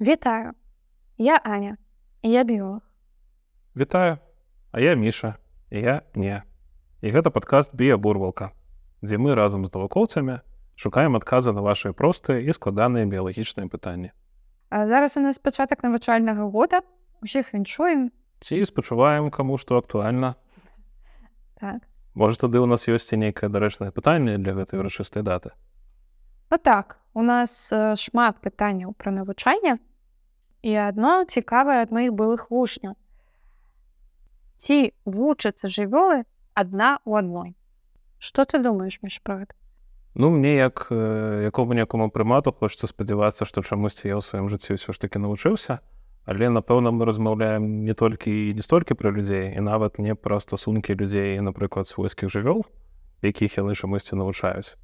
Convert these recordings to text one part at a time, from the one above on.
Вітаю, я Аня, і я біолог. Вітаю, а я Міша, і я не. І гэта падкаст біябурвалка, дзе мы разам з навукоўцамі шукаем адказы на вашыя простыя і складаныя біялагічныя пытанні. А зараз у нас пачатак навучальнага года, усіх віншуем. Ці спачуваем каму што актуальна. Так. Можа, тады ў нас ёсць і нейкае дарэчнае пытанне для гэтай урачыстай даты. Ну так, у нас э, шмат пытанняў пра навучанне і адно цікавае ад маіх былых вучняў. Ці вучацца жывёлы адна ў адной. Што ты думаеш між пра гэта? Ну мне як якому некаму прымату хочацца спадзявацца, што чамусьці я ў сваім жыцці ўсё ж такі навучыўся, але напэўна мы размаўляем не толькі і не столькі пра людзей і нават не пра стасункі людзей, напрыклад, свойскіх жывёл, якіх яны чамусьці навучаюць.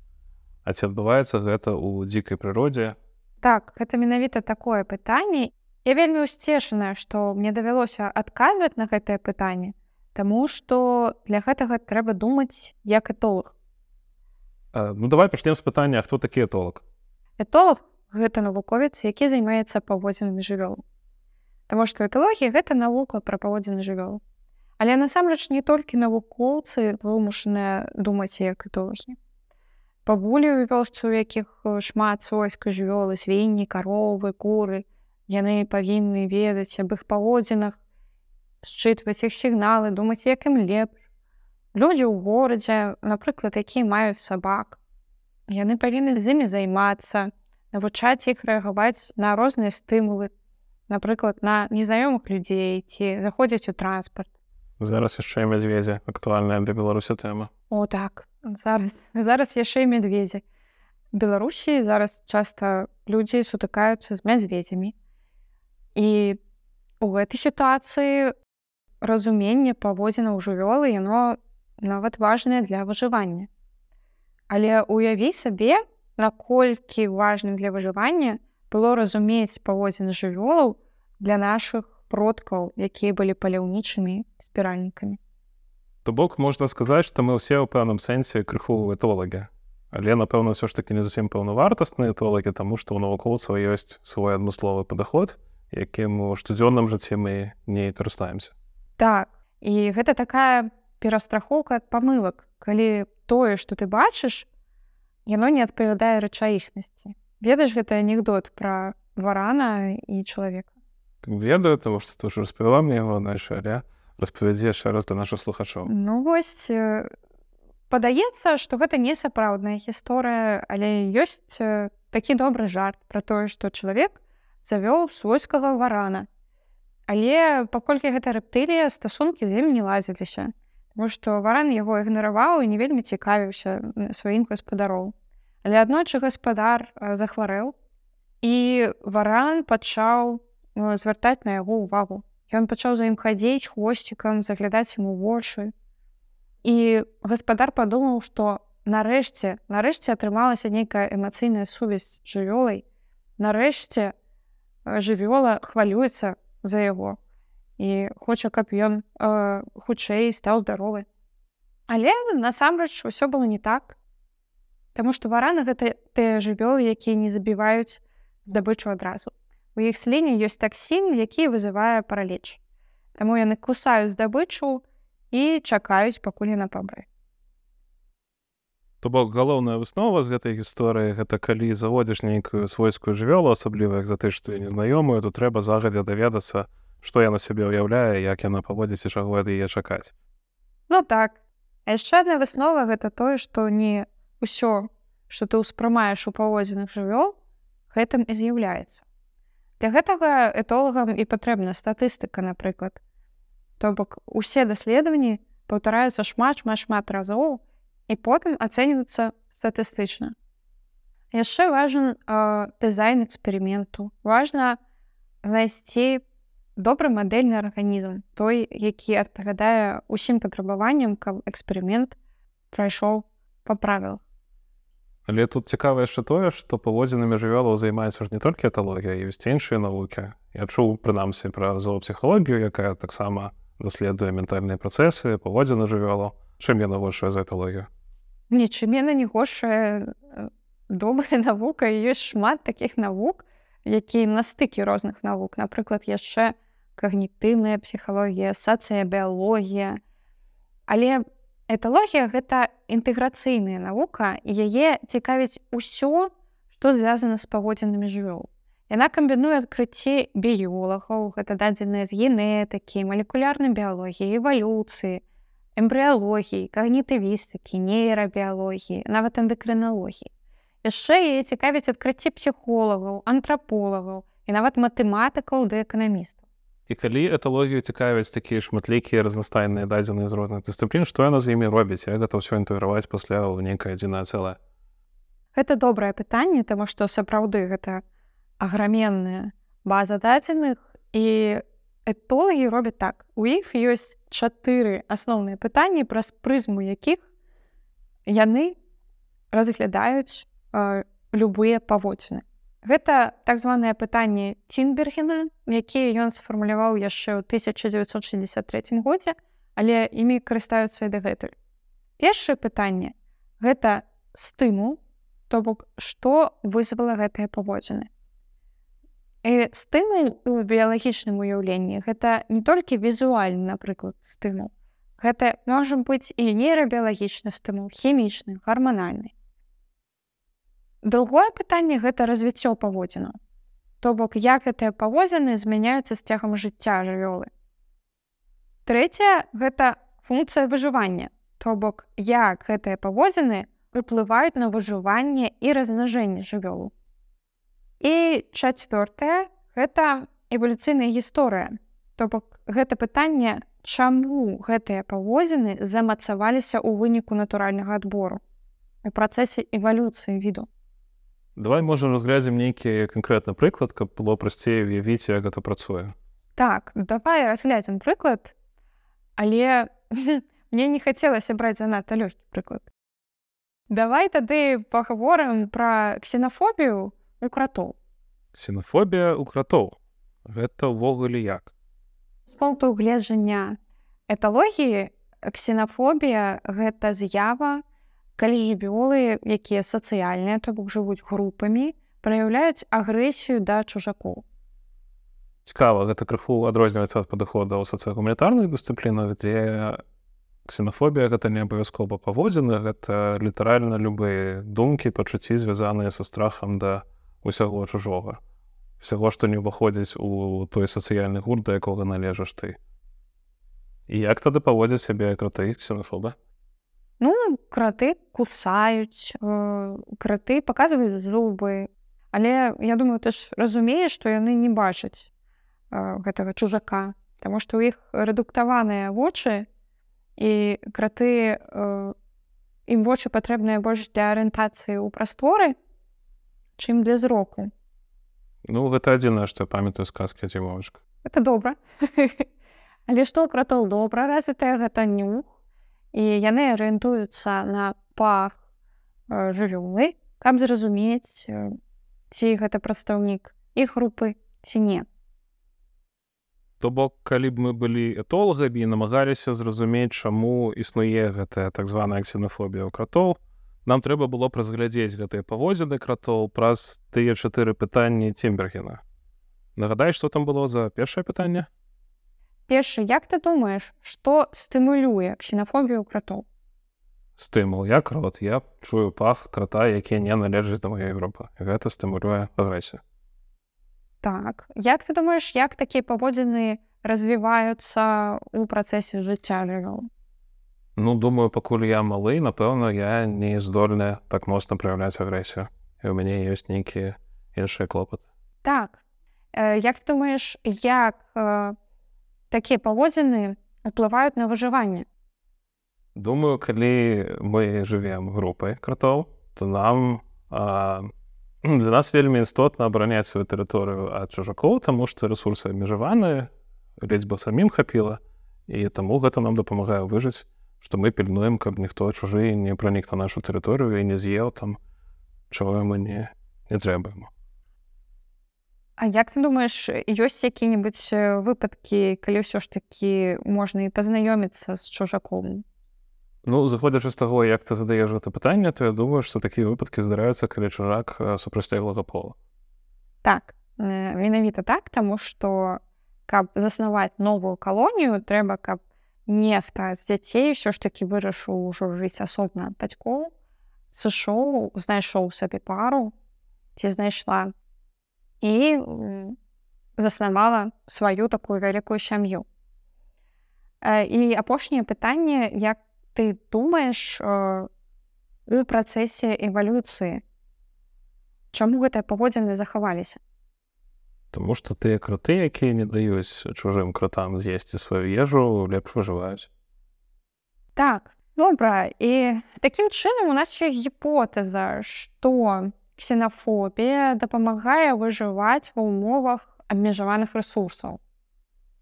А ці адбываецца гэта ў дзікай прыродзе? Так, гэта менавіта такое пытанне. Я вельмі ўсцешаная, што мне давялося адказваць на гэтае пытанне, Таму што для гэтага трэба думаць як этолог. Э, ну давай пачнем з пытання, хто такі этолог. Этолог гэта навуковец, які займаецца паводзінамі жывёл. Таму што эталогія гэта навука пра паводзіны жывёл. Але насамрэч не толькі навукоўцы вымушаныя думаць як этолагі бабулі ў вёсцы, у якіх шмат свойска жывёлы, свінні, каровы, куры. Яны павінны ведаць аб іх паводзінах, счытваць іх сігналы, думаць, як ім лепш. Людзі ў горадзе, напрыклад, якія маюць сабак. Яны павінны з імі займацца, навучаць іх рэагаваць на розныя стымулы, напрыклад, на незнаёмых людзей ці заходзяць у транспарт. Зараз яшчэ мядзведзе актуальная для беларусі тэма. О так зараз зараз яшчэ і медведзі беларусі зараз часта людзі сутыкаюцца з мядзведзямі і у гэтай сітуацыі разуменне паводзіна ў жывёлы яно нават важнае для выжывання але уяві сабе наколькі важным для выжывання было разумець паводзіны жывёлаў для нашых продкаў якія былі паляўнічымі спіральнікамі То бок можна сказаць, што мы ўсе ў пэўным сэнсе крыху этолагі. Але напэўна, ўсё ж такі не зусім паўнавартасныя этолагі, таму што ў навукоўцаў ёсць свой адмысловы падаход, якім у штодзённым жыцці мы не карыстаемся. Так і гэта такая перастрахоўка ад памылак, калі тое, што ты бачыш, яно не адпавядае рэчаіснасці. Ведаеш гэты анекдот пра варана і чалавека. Ведаю, таму што ты ўжо распавяла мне яго наша, але распавядзе яшчэ раз да нашых слухачоў Ну вось падаецца што гэта не сапраўдная гісторыя але ёсць такі добры жарт про тое што чалавек завёў свойскага варана але паколькі гэта рэптылія стасункі з ім не лазіліся Таму што варан яго ігнараваў і не вельмі цікавіўся сваім гаспадароў але аднойчы гаспадар захварэў і варан пачаў звяртаць на яго ўвагу Ён пачаў за ім хадзіць хвосцікам, заглядаць ему вочы. І гаспадар падумаў, што нарэшце нарэшце атрымалася нейкая эмацыйная сувязь жывёлай. Нарэшце жывёла хвалюецца за яго і хоча, каб ён э, хутчэй стаў здаровы. Але насамрэч усё было не так. Таму што вараны гэта тыя жывёлы, якія не забіваюць здабычу адразу. У іх сліне ёсць таксін, які вызывае параліч. Таму яны кусаюць здабычу і чакаюць, пакуль яна пабры. То бок галоўная выснова з гэтай гісторыі гэта калі заводзіш нейкую свойскую жывёлу, асабліва як за ты, што я незнаёмую, то трэба загадзя даведацца, што яна сябе ўяўляе, як яна паводзіць і чаго яе чакаць. Ну так. Яшчэ адна выснова гэта тое, што не ўсё, што ты ўспрымаеш у паводзінах жывёл, гэтым і з'яўляецца. Для гэтага этолагам і патрэбна статыстыка, напрыклад. То бок усе даследаванні паўтараюцца шмат шмат шмат разоў і потым ацэньваюцца статыстычна. Яшчэ важен э, дызайн эксперыменту. Важна знайсці добры мадэльны арганізм, той, які адпавядае ўсім патрабаванням, каб эксперымент прайшоў па правілах. Але тут цікава яшчэ тое, што паводзінамі жывёлаў займаецца ж не толькі эталогія, ёсць іншыя навукі. Я чуў прынамсі пра зоопсіхалогію, якая таксама даследуе ментальныя працэсы, паводзіна жывёлу, чым яна горшая за эталогію. Нічым яна не горшая добрая навука ёсць шмат такіх навук, які на стыкі розных навук напрыклад яшчэ когнітыўная псіхалогія сацыябіялогія але эталогія гэта інтэграцыйная навука яе цікавіць усё што звязана з паводзінамі жывёл. Яна камбінуе адкрыцці біёлагаў гэта дадзеныя з генетыкі малекулярнай біялогіі эвалюцыі эмбрыялогіі когнітывістыкі нейрабіялогіі нават эндакрыналогіі яшчэ яе цікавіць адкрыцці псіхолагаў антраполагаў і нават матэматыкаў да эканамістаў і калі эталогію цікавяць такія шматлікія разнастайныя дадзеныя з розных дысцыплін што яна з імі робіць як гэта ўсё інтэграваць пасля ў нейкае адзінае цэлае гэта добрае пытанне таму што сапраўды гэта аграменная база дадзеных і этолагі робяць так у іх ёсць чатыры асноўныя пытанні праз прызму якіх яны разглядаюць э, любыя паводзіны Гэта так званае пытанне Тінбергена, якія ён сфармуляваў яшчэ ў 1963 годзе, але імі карыстаюцца і дагэтуль. Першае пытанне гэта стымул, то бок што вызвала гэтыя паводзіны. І стымул у біялагічным уяўленні гэта не толькі візуальны, напрыклад, стымул. Гэта можа быць і нейрабіялагічны стымул, хімічны, гарманальны. Другое пытанне гэта развіццё паводзіну. То бок як гэтыя паводзіны змяняюцца з цягам жыцця жывёлы. Трэцяе гэта функцыя выжывання, То бок як гэтыя паводзіны уплываюць на выжыванне і размнажэнне жывёлу. І чацвёртае гэта эвалюцыйная гісторыя. То бок гэта пытанне, чаму гэтыя паводзіны замацаваліся ў выніку натуральнага адбору у працэсе эвалюцыі віду. Давай можа разглядзім нейкі канкрэтны прыклад, каб было прасцей уявіць, як гэта працуе. Так, давай разглядзім прыклад, але мне не хацелася браць занадта лёгкі прыклад. Давай тады пагаворым пра ксенафобію у кратоў. Ксенафобія ў кратоў. Гэта ўвогуле як. З пункту гледжання эталогіі ксенафобія гэта з'ява, калі жывёлы якія сацыяльныя то бок жывуць групамі праяўляюць агрэсію да чужакоў цікава гэта крыху адрозніваецца ад падыходаў сацыягуманітарных дысцыплінах дзе ксенафобія гэта не абавязкова паводзіны гэта літаральна любыя думкі пачуцці звязаныя са страхам да усяго чужога. Всяго што не ўваходзіць у той сацыяльны гурт да якога належаш ты. І як тады паводзяць сябе краты ксенафоба Ну краты кусаюць э, краты паказваюць зубы. Але я думаю ты ж разумееш што яны не бачаць э, гэтага чужака Таму што ў іх рэдуктаваныя вочы і краты э, ім вочы патрэбныя больш для арыентацыі ў прасторы чым для зроку Ну гэта адзінае што памятаю сказкі дзімовачка это добра але што кратоў добра развітая гэта нюх і яны арыентуюцца на пах э, жывёлы каб зразумець э, ці гэта прадстаўнік іх групы ці не? То бок калі б мы былі этолагамі і намагаліся зразумець чаму існуе гэтая так званая ксенафобія ў кратоў нам трэба было разглядзець гэтыя паводзіны кратоў праз тыя чатыры пытанні цембергена нагадай што там было за першае пытанне першы як ты думаеш што стымулюе ксенафобію кратоў стымул як рот я чую пах крата які не належыць да маёй групы гэта стымулюе агрэсію так. Як ты думаеш як такія паводзіны развіваюцца у працэсе жыцця жывёл Ну думаю пакуль я малы напэўна я не здольная так моцна праяўляць агрэсію. І у мяне ёсць нейкія іншыя клопаты. Так. Э, як ты думаеш як э, такія паводзіны уплываюць на выжыванне? Думаю калі мы жывем групай кратоў то нам а, для нас вельмі істотна абараняць сваю тэрыторыю ад чужакоў таму што ресурсы абмежаваныя ледзь бы самім хапіла і таму гэта нам дапамагае выжыць што мы пільнуем каб ніхто чужы не пранік на нашу тэрыторыю і не з'еў там чаго мы не не трэбаем А як ты думаеш ёсць які-небудзь выпадкі калі ўсё ж такі можна і пазнаёміцца з чужаком? Ну заходзячы з таго як ты задаеш гэта пытанне то я думаю што такія выпадкі здараюцца калі чужак супрацьлеглага пола. Так менавіта так таму што каб заснаваць новую калонію трэба каб нехта з дзяцей ўсё ж такі вырашыў ужо жыць асобна ад бацькоў сышоў знайшоў сабе пару ці знайшла і заснавала сваю такую вялікую сям'ю і апошняе пытанне як ты думаеш у працэсе эвалюцыі чаму гэтыя паводзіны захаваліся Таму што тыя краты якія не даюць чужым кратам з'есці сваю ежу лепш выжываюць так добра і такім чынам у нас ёсць гіпотэза што ксенафобія дапамагае выжываць ва ўмовах абмежаваных ресурсаў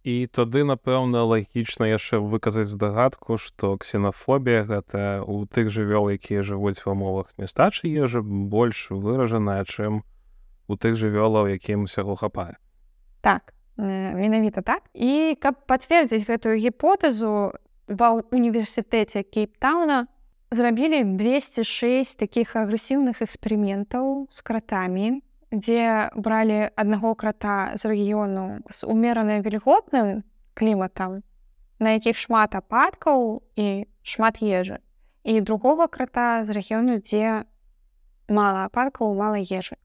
і тады напэўна лагічна яшчэ выказаць здагадку што ксенафобія гэта у тых жывёл якія жывуць ва умовах нестачы ежы больш выражаная чым у тых жывёлаў якім усяго хапае. Так менавіта так. І каб пацвердзіць гэтую гіпотэзу ва універсітэце кейптауна зрабілі 206 таких агрэсіўных эксперыментаў з кратамі дзе бралі аднаго крата з рэгіёну з умеранай вільготным кліматам на якіх шмат ападкаў і шмат ежы і другога крата з рэгіёну дзе мала ападкаў мала ежы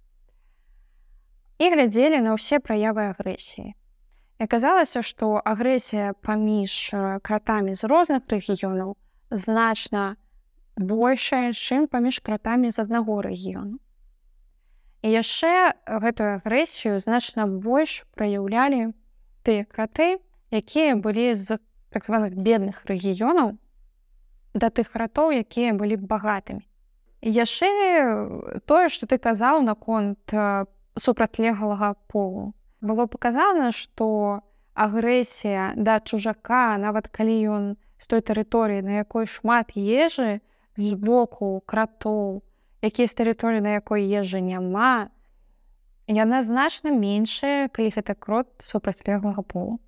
і глядзелі на ўсе праявы агрэсіі. Аказалася, што агрэсія паміж кратамі з розных рэгіёнаў значна большая, чым паміж кратамі з аднаго рэгіёну. І яшчэ гэтую агрэсію значна больш праяўлялі тыя краты, якія былі з так званых бедных рэгіёнаў да тых кратоў, якія былі багатымі. І яшчэ тое, што ты казаў наконт супрацьлеглага полу. Было паказана, што агрэсія да чужака, нават калі ён з той тэрыторыі, на якой шмат ежы з боку кратоў, якія з тэрыторыі, на якой ежы няма, яна значна меншая, калі гэта крот супрацьлеглага полу.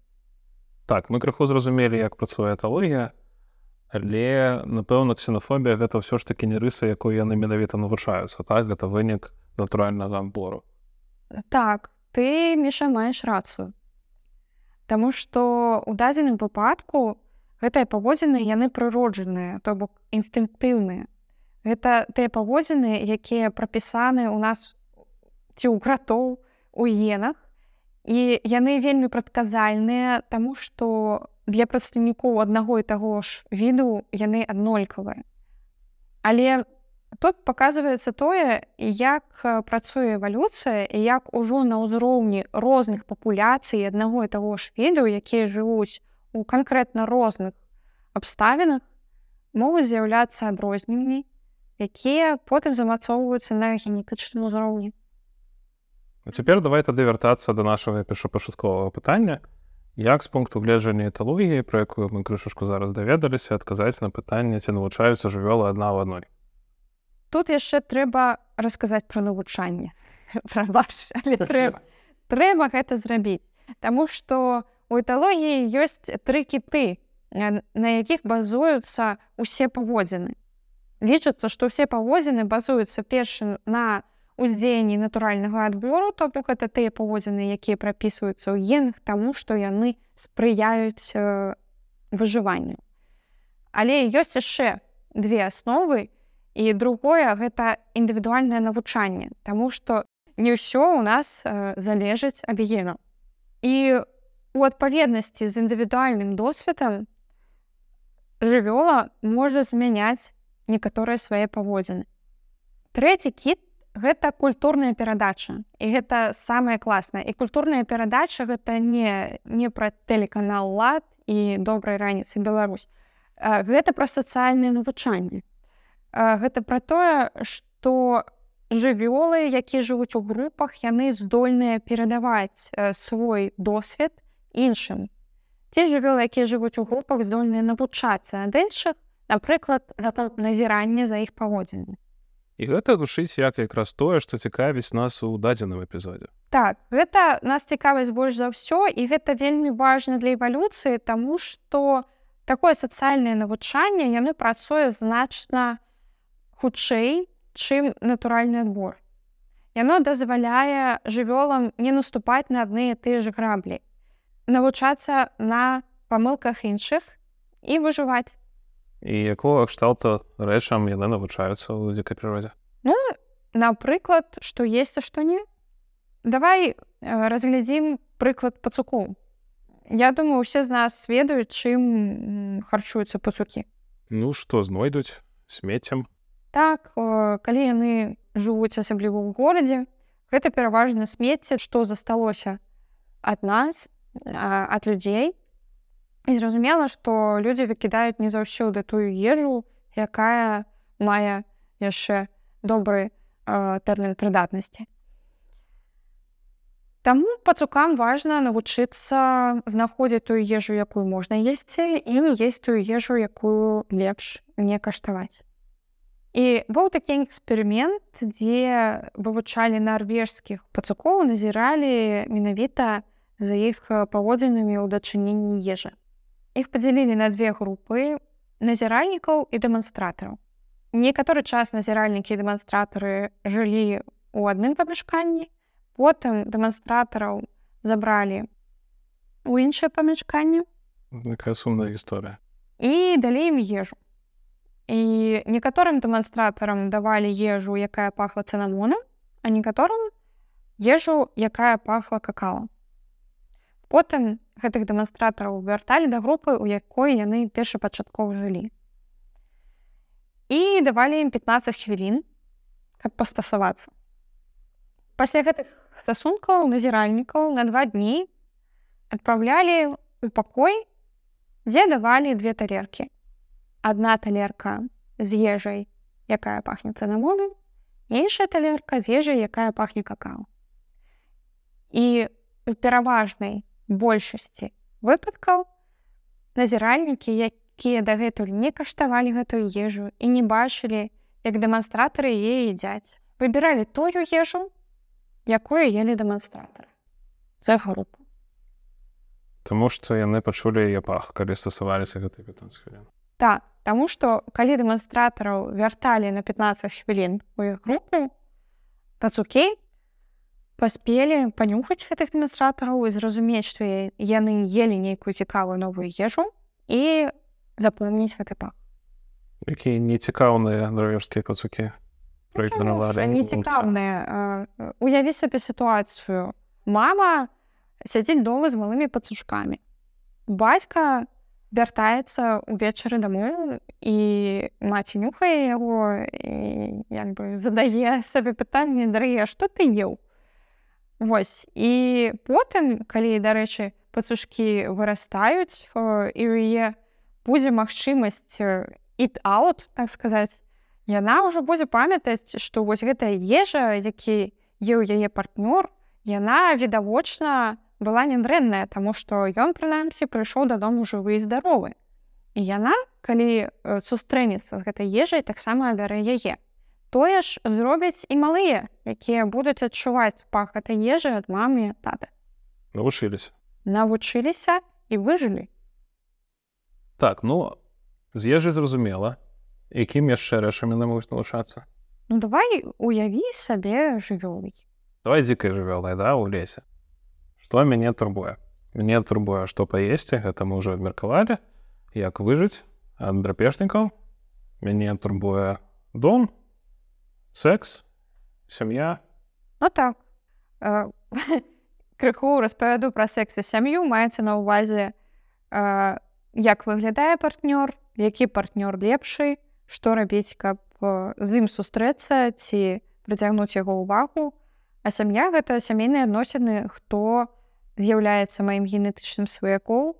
Так, мы крыху зразумелі, як працуе эталогія, але напэўна, ксенофобія гэта ўсё ж такі не рыса, якой яны менавіта навучаюцца. так гэта вынік натуральнага адбору. Так, ты міша маеш рацыю. Таму што ў дадзеным выпадку гэтыя паводзіны яны прыроджаныя, то бок інстынктыўныя. Гэта тыя паводзіны, якія прапісаны ў нас ці ў кратоў у енах. І яны вельмі прадказальныя, таму што для прадстаўнікоў аднаго і таго ж віду яны аднолькавыя. Але Тут паказваецца тое, як працуе эвалюцыя і як ужо на ўзроўні розных папуляцый аднаго і таго ж віду, якія жывуць у канкрэтна розных абставінах, могуць з'яўляцца адрозненні, якія потым замацоўваюцца на генетычным узроўні. Цяпер давай тады вяртацца да нашага першапачатковага пытання. Як з пункту гледжання эталогіі, пра якую мы крышашку зараз даведаліся, адказаць на пытанне, ці навучаюцца жывёлы адна ў адной тут яшчэ трэба расказаць пра навучанне пра ваш трэба. Трэба гэта зрабіць Таму што у эталогіі ёсць тры кіты на якіх базуюцца усе паводзіны. Лічацца што ўсе паводзіны базуюцца першым на уздзеянні натуральнага адбору то бок гэта тыя паводзіны якія прапісваюцца ў генах таму што яны спрыяюць выжыванню. Але ёсць яшчэ две асновы і другое гэта індывідуальнае навучанне Таму што не ўсё ў нас э, залежыць ад гену і у адпаведнасці з індывідуальным досведам жывёла можа змяняць некаторыя свае паводзіны трэці кіт гэта культурная перадача і гэта самае класнае і культурная перадача гэта не не пра тэлеканал лад і добрай раніцы Беларусь гэта пра сацыяльнае навучанне гэта пра тое што жывёлы якія жывуць у групах яны здольныя перадаваць свой досвед іншым. Ці жывёлы якія жывуць у групах здольныя навучацца ад іншых напрыклад за назірання за іх паводзінамі. І гэта гушыць як якраз тое што цікавіць нас у дадзеным эпізодзе. Так гэта нас цікавасць больш за ўсё і гэта вельмі важна для эвалюцыі таму што такое сацыяльнае навучанне яны працуе значна на хутчэй чым натуральны адбор. Яно дазваляе жывёлам не наступаць на адны тыя ж граблі навучацца на памылках іншых і выжываць. І якога кшталту рэчам яны навучаюцца ў дзікай прырозе ну напрыклад што а што не. Давай разглядзім прыклад пацуку. Я думаю усе з нас ведаюць чым харчуюцца пацукі. Ну што знойдуць смеццем так калі яны жывуць асабліва ў горадзе гэта пераважна смецце што засталося ад нас ад людзей і зразумела што людзі выкідаюць не заўсёды тую ежу якая мае яшчэ добры тэрмін прыдатнасці Таму пацукам важна навучыцца знаходзіць тую ежу якую можна есці і есть тую ежу якую лепш не каштаваць І быў такі эксперымент, дзе вывучалі нарвежскіх пацукоў, назіралі менавіта за іх паводзінамі ў дачыненні ежы. Іх падзялілі на две групы назіральнікаў і дэманстратараў. Некаторы час назіральнікі і дэманстратары жылі ў адным памяшканні, потым дэманстратараў забралі у іншае памяшканне. Такая сумная гісторыя. І далі ім ежу. І некаторым дэманстратарам давалі ежу, якая пахла цынамонам, а некаторым ежу, якая пахла какала. Потым гэтых дэманстратараў вярталі да групы, у якой яны першапачаткова жылі. І давалі ім 15 хвілін, каб пастасавацца. Пасля гэтых стасункаў назіральнікаў на два дні адпраўлялі ў пакой, дзе давалі две талеркі. Адна талерка з ежай, якая пахне цынамону, іншая талерка з ежай, якая пахне какао. І у пераважнай большасці выпадкаў назіральнікі, якія дагэтуль не каштавалі гэтую ежу і не бачылі, як дэманстратары яе ядзяць. Выбіралі тую ежу, якую ели дэманстратары за групу. Таму што яны пачулі яе пах, калі стасаваліся гэтай 15 хвілін. Так, Таму што калі дэманстратараў вярталі на 15 хвілін у іх групу, пацукі паспелі панюхаць гэтых дэманстратараў і зразумець, што яны ели нейкую цікавую новую ежу і запомніць гэты пах. Якія нецікаўныя норвежскія пацукі нецікаўныя уяві сабе сітуацыю мама сядзіць дома з малымі пацушкамі бацька вяртаецца увечары дамоў і маці нюхае яго як бы задае сабе пытанне дар'е што ты еў Вось і потым калі дарэчы пацушкі вырастаюць і ў яе будзе магчымасць it out так сказаць яна ўжо будзе памятаць што вось гэтая ежа які еў яе партнёр яна відавочна была нядрэнная таму што ён прынамсі прыйшоў дадому жывы і здаровы і яна калі сустрэнецца з гэтай ежай таксама бярэ яе тое ж зробяць і малыя якія будуць адчуваць пах этой ежы ад мамы таты. Навучыліся навучыліся і выжылі так ну з ежай зразумела якім яшчэ рэчамі на могуць навучацца ну давай уяві сабе жывёлай давай дзікай жывёлай да у лесе што мяне турбуе мне турбуе што паесці гэта мы ўжо абмеркавалі як выжыць ад драпежнікаў мяне турбуе дом секс сям'я ну так. Э, крыху распавяду пра секс і сям'ю маецца на ўвазе э, як выглядае партнёр які партнёр лепшы што рабіць каб з ім сустрэцца ці прыцягнуць яго ўвагу а сям'я гэта сямейныя адносіны хто з'яўляецца маім генетычным сваякоў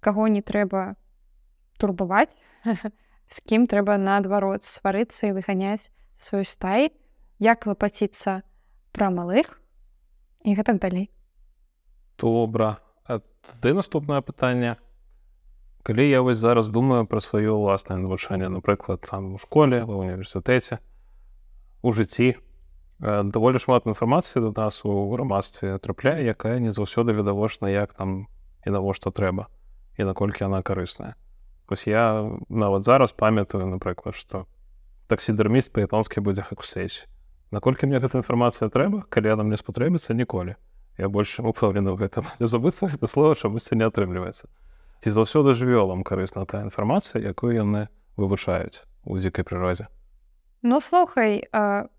каго не трэба турбаваць з кім трэба наадварот сварыцца і выганяць свой стай як клапаціцца пра малых і гэтак далей. Добра. Ты наступнае пытанне. Калі я вось зараз думаю пра сваё ўласнае навучанне напрыклад там у школе ва універсітэце у жыцці даволі шмат інфармацыі да нас у грамадстве трапляе якая не заўсёды відавочна як там і навошта трэба і наколькі яна карысная. Вось я нават зараз памятаю напрыклад што таксідэрміст па-японскі будзе хакусейсі наколькі мне гэта інфармацыя трэба калі яна мне спатрэбіцца ніколі. Я больш упэўлены ў гэтым. Забыцца гэта слова чамусьці не атрымліваецца. Ці заўсёды жывёлам карысна тая інфармацыя якую яны вывучаюць у дзікай прыродзе? Ну слухай а...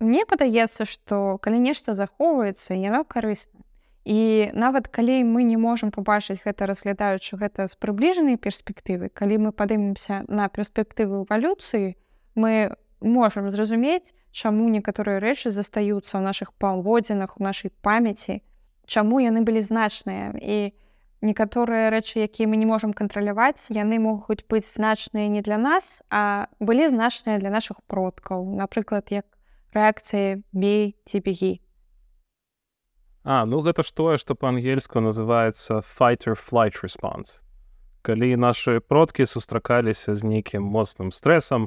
мне падаецца што калі нешта захоўваецца яно карысна і нават калі мы не можам пабачыць гэта разглядаючы гэта з прыбліжанай перспектывы калі мы падымемся на перспектывы эвалюцыі мы можам зразумець чаму некаторыя рэчы застаюцца ў нашых паводзінах у нашай памяці чаму яны былі значныя і некаторыя рэчы якія мы не можам кантраляваць яны могуць быць значныя не для нас а былі значныя для наших продкаў напрыклад як рэакцыі бей ці бегі А ну гэта ж тое што па-ангельску называется fighter flight response калі нашы продкі сустракаліся з нейкім моцным стрэсам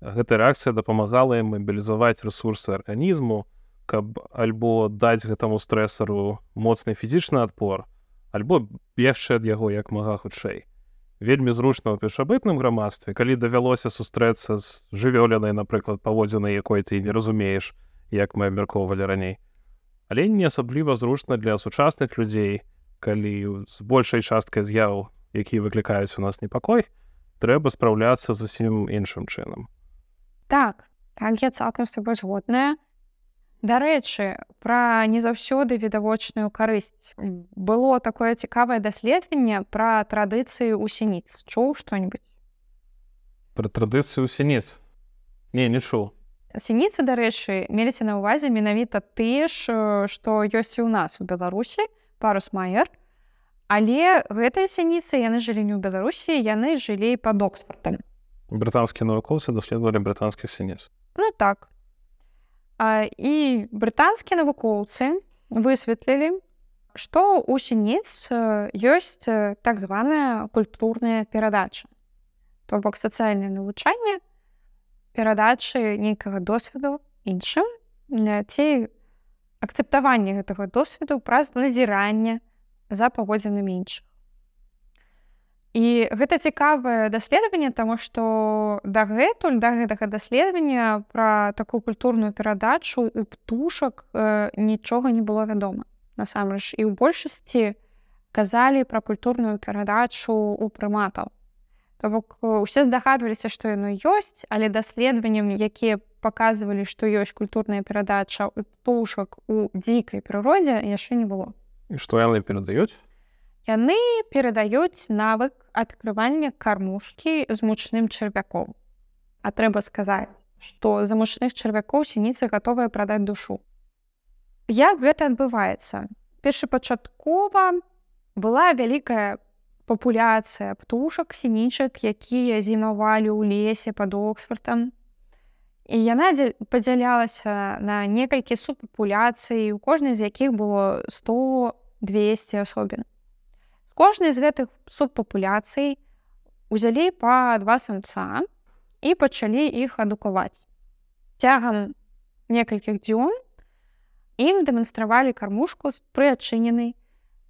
гэта рэакцыя дапамагала ім мабілізаваць рэсурсы арганізму каб альбо даць гэтаму стрэсару моцны фізічны адпор альбо бегчы ад яго як мага хутчэй вельмі зручна ў першабытным грамадстве калі давялося сустрэцца з жывёлянай напрыклад паводзінай якой ты не разумееш як мы абмяркоўвалі раней. Але не асабліва зручна для сучасных людзей калі з большай часткай з'яў які выклікаюць у нас непакой трэба спраўляцца зусім іншым чынам. Так так я цалкам з тобой згодная дарэчы пра не заўсёды відавочную карысць было такое цікавае даследаванне пра традыцыі у сініц чуў што-нибудь пра традыцыю сініц не не чуў сініцы дарэчы меліся на ўвазе менавіта тыя ж што ёсць і ў нас у беларусі парус майер але гэтыя сініцы яны жылі не ў беларусі яны жылі пад оксфортам брытанскія навукоўцы даследавалі брытанскіх сінец ну так і брытанскія навукоўцы высветлілі што у сінец ёсць так званая культурная перадача то бок сацыяльнае навучанне перадачы нейкага досведу іншым. Ці акцэптаванне гэтага досведу праз назіранне за паводзінамі іншых І гэта цікавае даследаванне, таму што дагэтуль да гэтага даследавання пра такую культурную перадачу у птушак э, нічога не было вядома. Насамрэч і ў большасці казалі пра культурную перадачу ў прыматаў. То бок усе здагадваліся, што яно ёсць, але даследаваннем, якія паказвалі, што ёсць культурная перадача у птушак у дзікай прыродзе яшчэ не было. І што яны перадаюць? Яны перадаюць навык адкрывання кармушкі з мучным чарвяком. А трэба сказаць, што за мучных чарвякоў сініцы гатовыя прадаць душу. Як гэта адбываецца? Першапачаткова была вялікая папуляцыя птушак сінічак, якія зімавалі ў лесе пад оксфортам. І яна падзялялася на некалькі субпапуляцый, у кожнай з якіх было 100-200 асобін кожнай з гэтых субпапуляцый узялі па два самца і пачалі іх адукаваць. Цягам некалькіх дзён ім дэманстравалі кармушку з прыадчыненай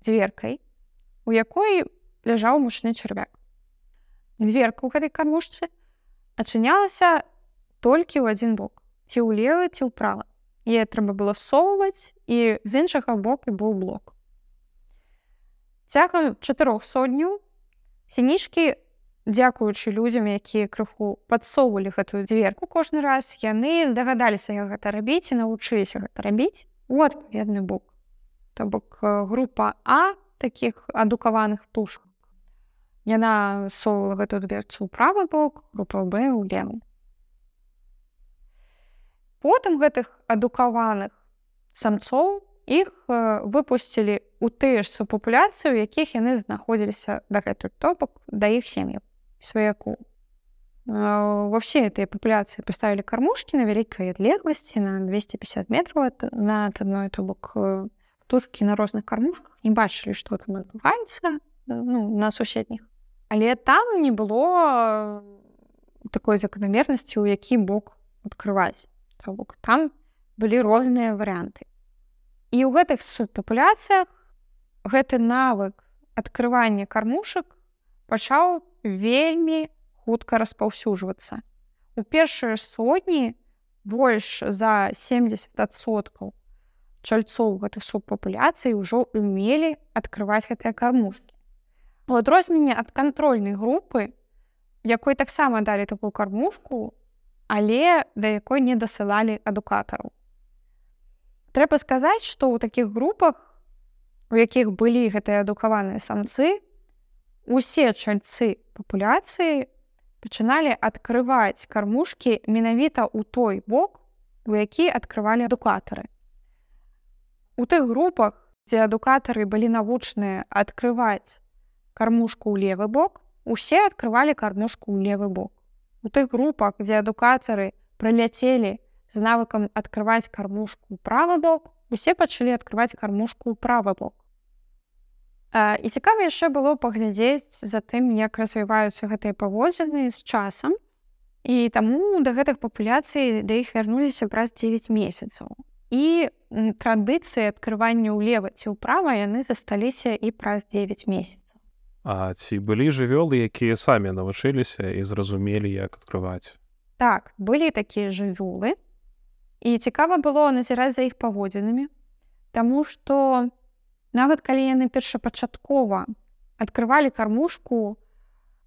дзверкай, у якой ляжаў мучны чарвяк. Дзверка ў гэтай кармушцы адчынялася толькі ў адзін бок, ці ўлевы ці ўправа. Е трэба было соўваць і з іншага боку быў блок цягам чатырох сотняў сінішкі дзякуючы людзям якія крыху падсоўвалі гэтую дзверку кожны раз яны здагадаліся як гэта рабіць і навучыліся гэта рабіць. У адпаведны бок то бок група а таких адукаваных птушак яна сола гэтую дверцу ў правы бок група б у леву потым гэтых адукаваных самцоў іх выпусцілі ў тыя ж супапуляцыі, у якіх яны знаходзіліся дагэтуль топак да іх сем'яў сваяку. Во все этой папуляцыі паставілі кармушкі на вялікай адлегласці на 250 метров на адной то бок птушкі на розных кармушках не бачылі, што там адбываецца ну, на суседніх. Але там не было такой заканамернасці, у які бок адкрываць. бок там былі розныя варыянты. І ў гэтых субпапуляцыях гэты навык адкрывання кармушак пачаў вельмі хутка распаўсюджвацца. У першыя сотні больш за 70соткаў чальцоў гэтых субпапуляцый ўжо умелі адкрываць гэтыя кармушкі. У адрозненне ад кантрольнай групы, якой таксама далі такую кармушку, але да якой не дасылалі адукатараў. Трэба сказаць, што ў такіх групах, у якіх былі гэтыя адукаваныя самцы, усе чальцы папуляцыі пачыналі адкрываць кармушкі менавіта ў той бок, у які адкрывалі адукатары. У тых групах, дзе адукатары былі навучныя адкрываць кармушку ў левы бок, усе адкрывалі кармушку ў левы бок. У тых групах, дзе адукатары прыляцелі з навыкам адкрываць кармушку ў правы бок, усе пачалі адкрываць кармушку ў правы бок. І цікава яшчэ было паглядзець за тым, як развіваюцца гэтыя паводзіны з часам. І таму да гэтых папуляцый да іх вярнуліся праз 9 месяцаў. І традыцыі адкрывання ўлева ці ўправа яны засталіся і праз 9 месяцаў. А ці былі жывёлы, якія самі навучыліся і зразумелі, як адкрываць. Так, былі такія жывёлы. І цікава было назіраць за іх паводзінамі, Таму што нават калі яны першапачаткова адкрывалі кармушку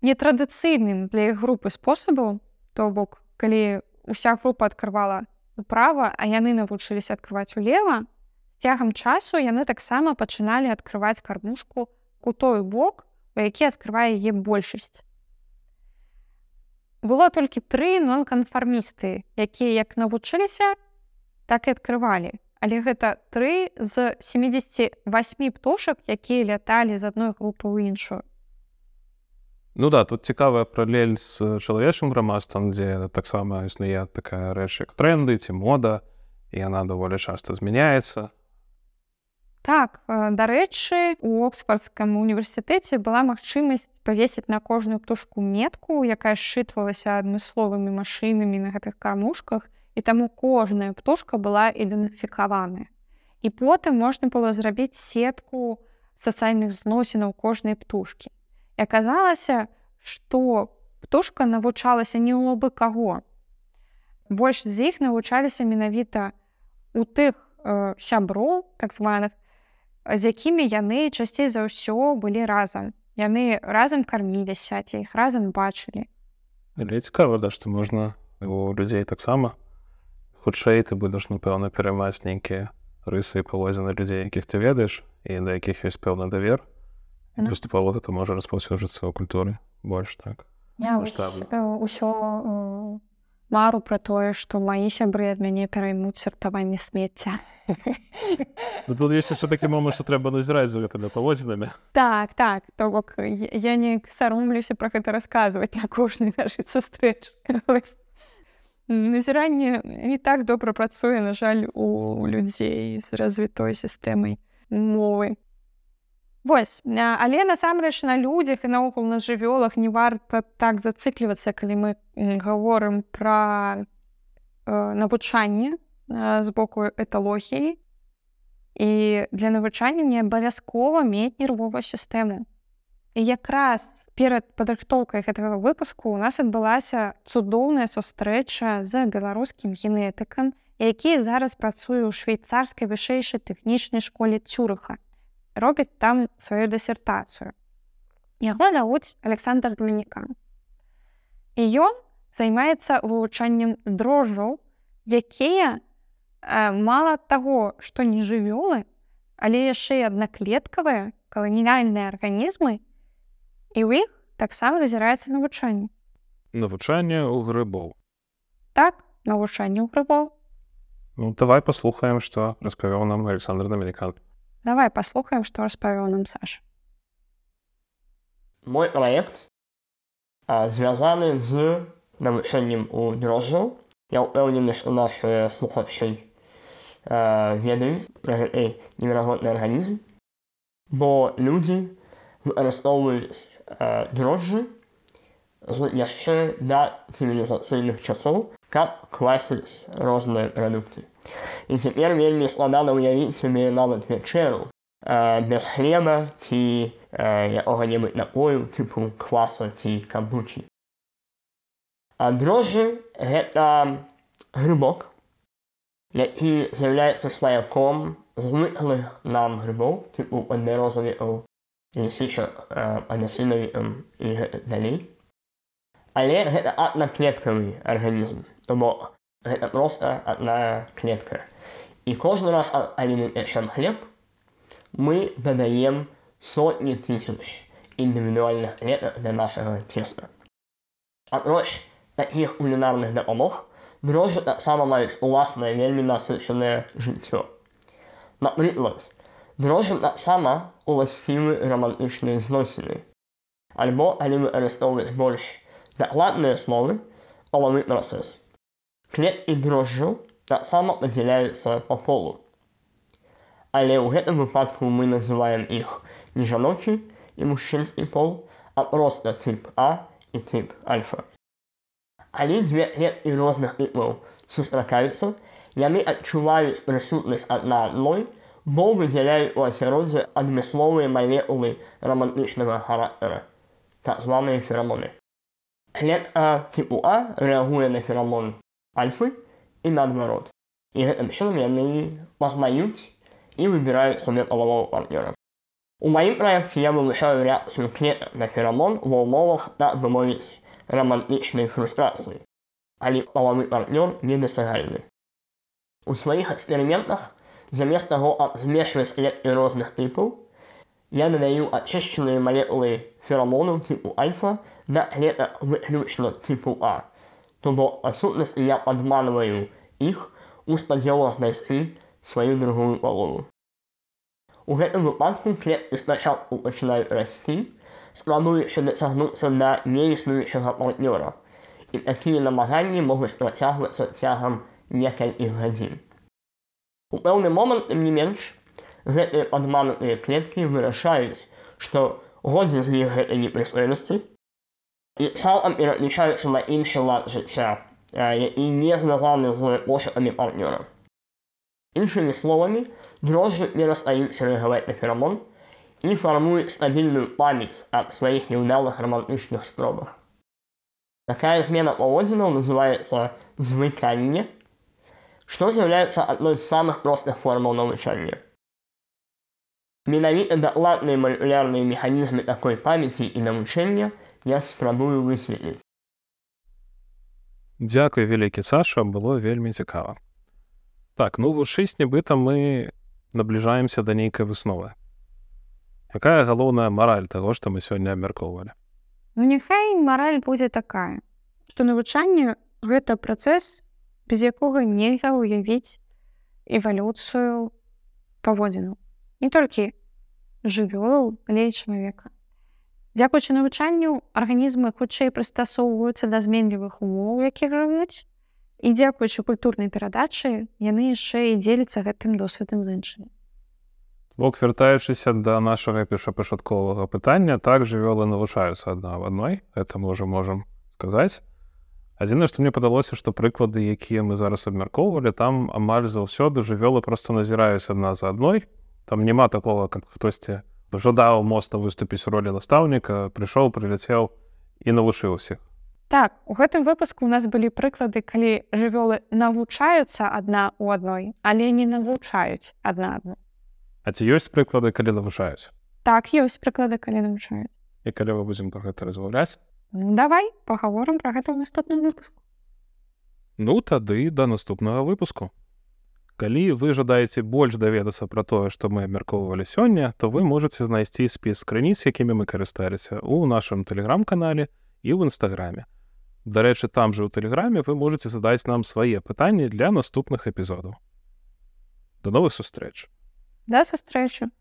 нетрадыцыйным для іх групы спосабу, то бок, калі уся група адкрывала управа, а яны навучыліся адкрываць улева, цягам часу яны таксама пачыналі адкрываць кармушку у той бок, які адкрывае яе большасць. Было толькі тры нонканфармісты, якія як навучыліся, так і адкрывалі. Але гэта тры з 78 птушак, якія ляталі з адной групы ў іншую. Ну да, тут цікавая паралель з чалавечым грамадствам, дзе таксама існуе такая рэч як тренды ці мода, і яна даволі часта змяняецца. Так, э, дарэчы, у Оксфордскім універсітэце была магчымасць павесіць на кожную птушку метку, якая сшытвалася адмысловымі машынамі на гэтых кармушках, і таму кожная птушка была ідэнтыфікаваная. І потым можна было зрабіць сетку сацыяльных зносінаў кожнай птушкі. І аказалася, што птушка навучалася не ў абы каго. Больш з іх навучаліся менавіта у тых э, сяброў так званых, з якімі яны часцей за ўсё былі разам. Яны разам карміліся ці іх разам бачылі. Але цікава, да, што можна у людзей таксама. Хутчэй ты будаш, напэўна, пераймаць нейкія рысы і павозіны людзей, якіх ты ведаеш і да якіх ёсць пэўны давер. Паступова это можа распаўсюджыцца ў культуры больш так. Я ўсё мару пра тое, што маі сябры ад мяне пераймуць сартаванне смецця. Ну, тут ёсць яшчэ такі момант, што трэба назіраць за гэтымі паводзінамі. Так, так, то бок я не саромлюся пра гэта расказваць на кожнай нашай сустрэч. Назіранне не так добра працуе, на жаль, у людзей з развітой сістэмай мовы. Вось але насамрэч на людзях і наогул на жывёлах не варта так зацыклівацца, калі мы гаворым пра э, навучанне э, з боку эталогіі. І для навучання не абавязкова мець нервовую сістэму. І якраз перад падрыхтоўкай гэтага выпуску у нас адбылася цудоўная сустрэча з беларускім генетыкам, які зараз працуе ў швейцарскай вышэйшай тэхнічнай школе цюрыха робіць там сваю дысертацыю. Яго завуць Александр Дамінікан. І ён займаецца вывучаннем дрожжаў, якія э, мала таго, што не жывёлы, але яшчэ і аднаклеткавыя каланіяльныя арганізмы і ў іх таксама назіраецца навучанне. Навучанне ў грыбоў. Так, навучанне ў грыбоў. Ну, давай паслухаем, што распавёў нам Александр Дамінікан. Давай паслухаем, што распавёў нам Саш. Мой праект звязаны з навучэннем у дрожжаў. Я ўпэўнены, што нашы слухачы ведаюць пра гэты неверагодны арганізм, бо людзі выкарыстоўваюць дрожжы з яшчэ да цывілізацыйных часоў, каб класіць розныя прадукты. І цяпер вельмі складана ўявіць сабе нават вячэру без хлеба ці якога-небудзь напою тыпу кваса ці камбучі. А дрожжы гэта грибок, який з'являється свояком звиклих нам грибов, типу однорозові лисича, анасинові і далі. Але гэта одноклетковий організм, тому гэта просто одна клетка. І кожен раз, коли ми печем хліб, ми додаємо сотні тисяч індивідуальних клеток для нашого теста. А ось таких кулінарних допомог дрожжі так само мають власне вельми насичене життя. Наприклад, дрожжі так само властиві романтичні зносини. Або, коли використовують більш докладні слови, половий процес. Клетки дрожжу так само поділяються по полу. Але у гэтым выпадку мы называем іх не жаночы і мужчынскі пол, а просто тип А і тип альфа. Калі дзве клеткі розных тыпаў сустракаюцца, яны адчуваюць прысутнасць адна адной, бо выдзяляюць у асяроддзе адмысловыя малекулы романтычнага характара, так званыя ферамоны. Клетка типу А реагуе на ферамон альфы і наадварот. І гэтым чынам яны пазнаюць і выбіраюць сабе палавого партнера. У маім праекце я вывучаю рэакцыю клетак на ферамон ва ўмовах, так бы мовіць, романтычнай фрустрацыі, але палавы партнёр недасягальны. У сваіх эксперыментах замест таго ад змешваць клеткі розных тыпаў, я надаю ачышчаныя малекулы ферамону типу альфа на клетак выключна типу А, то бок адсутнасць я падманваю іх у спадзелах знайсці сваю другую палову. У гэтым выпадку клеткі спачатку пачынаюць расці, спрабуючы дацягнуцца да неіснуючага партнёра, і такія намаганні могуць працягвацца цягам некалькіх гадзін. У пэўны момант, тым не менш, гэтыя падманутыя клеткі вырашаюць, што годзе з іх гэтай непрыстойнасці і цалкам пераключаюцца на іншы лад жыцця, і не звязаны з пошукамі партнёра. Іншымі словамі, дрожжы перастаюць рэагаваць на ферамон, і фармуюць стабільную памяць аб сваіх няўдалых романтычных спробах. Такая змена паводзінаў называецца звыканне, што з'яўляецца адной з самых простых формаў навучання. Менавіта дакладныя малькулярныя механізмы такой памяці і навучання я спрабую высветліць. Дзякуй вялікі Саша было вельмі цікава. Так ну вучыць нібыта мы набліжаемся да нейкай высновы якая галоўная мараль таго што мы сёння абмяркоўвалі Ну няхай мараль будзе такая што навучанне гэта працэс без якога нельга ўявіць эвалюцыю паводзіну. Не толькі жывёл але чалавека. Дзякуючы навучанню арганізмы хутчэй прыстасоўваюцца да зменлівых умоў якіх жывуць і дзякуючы культурнай перадачы яны яшчэ і дзеляцца гэтым досведам з іншымі. Бок вяртаючыся да нашага першапачатковага пытання так жывёлы навучаюцца адна в адной это мы уже можам сказаць адзінае што мне падалося што прыклады якія мы зараз абмяркоўвалі там амаль заўсёды жывёлы просто назіраюць адна за адной. Там няма такого как хтосьці жадаў моцна выступіць у ролі настаўніка прыйшоў прыляцеў і навучыўся так у гэтым выпуску у нас былі прыклады калі жывёлы навучаюцца адна у адной але не навучаюць адна адну. А ці ёсць прыклады калі навучаюць? Так ёсць прыклады калі навучаюць. І калі мы будзем про гэта размаўляць давай пагаворым про гэта ў наступным выпуску Ну тады да наступнага выпуску. Калі вы жадаеце больш даведацца пра тое што мы абмяркоўвалі сёння то вы можете знайсці спіс крыніц якімі мы карысталіся у нашым тэлеграм-канале і ў нстаграме Дарэчы там жа ў тэлеграме вы можете задаць нам свае пытанні для наступных эпізодаў до новых сустрэч Да сустрэчы.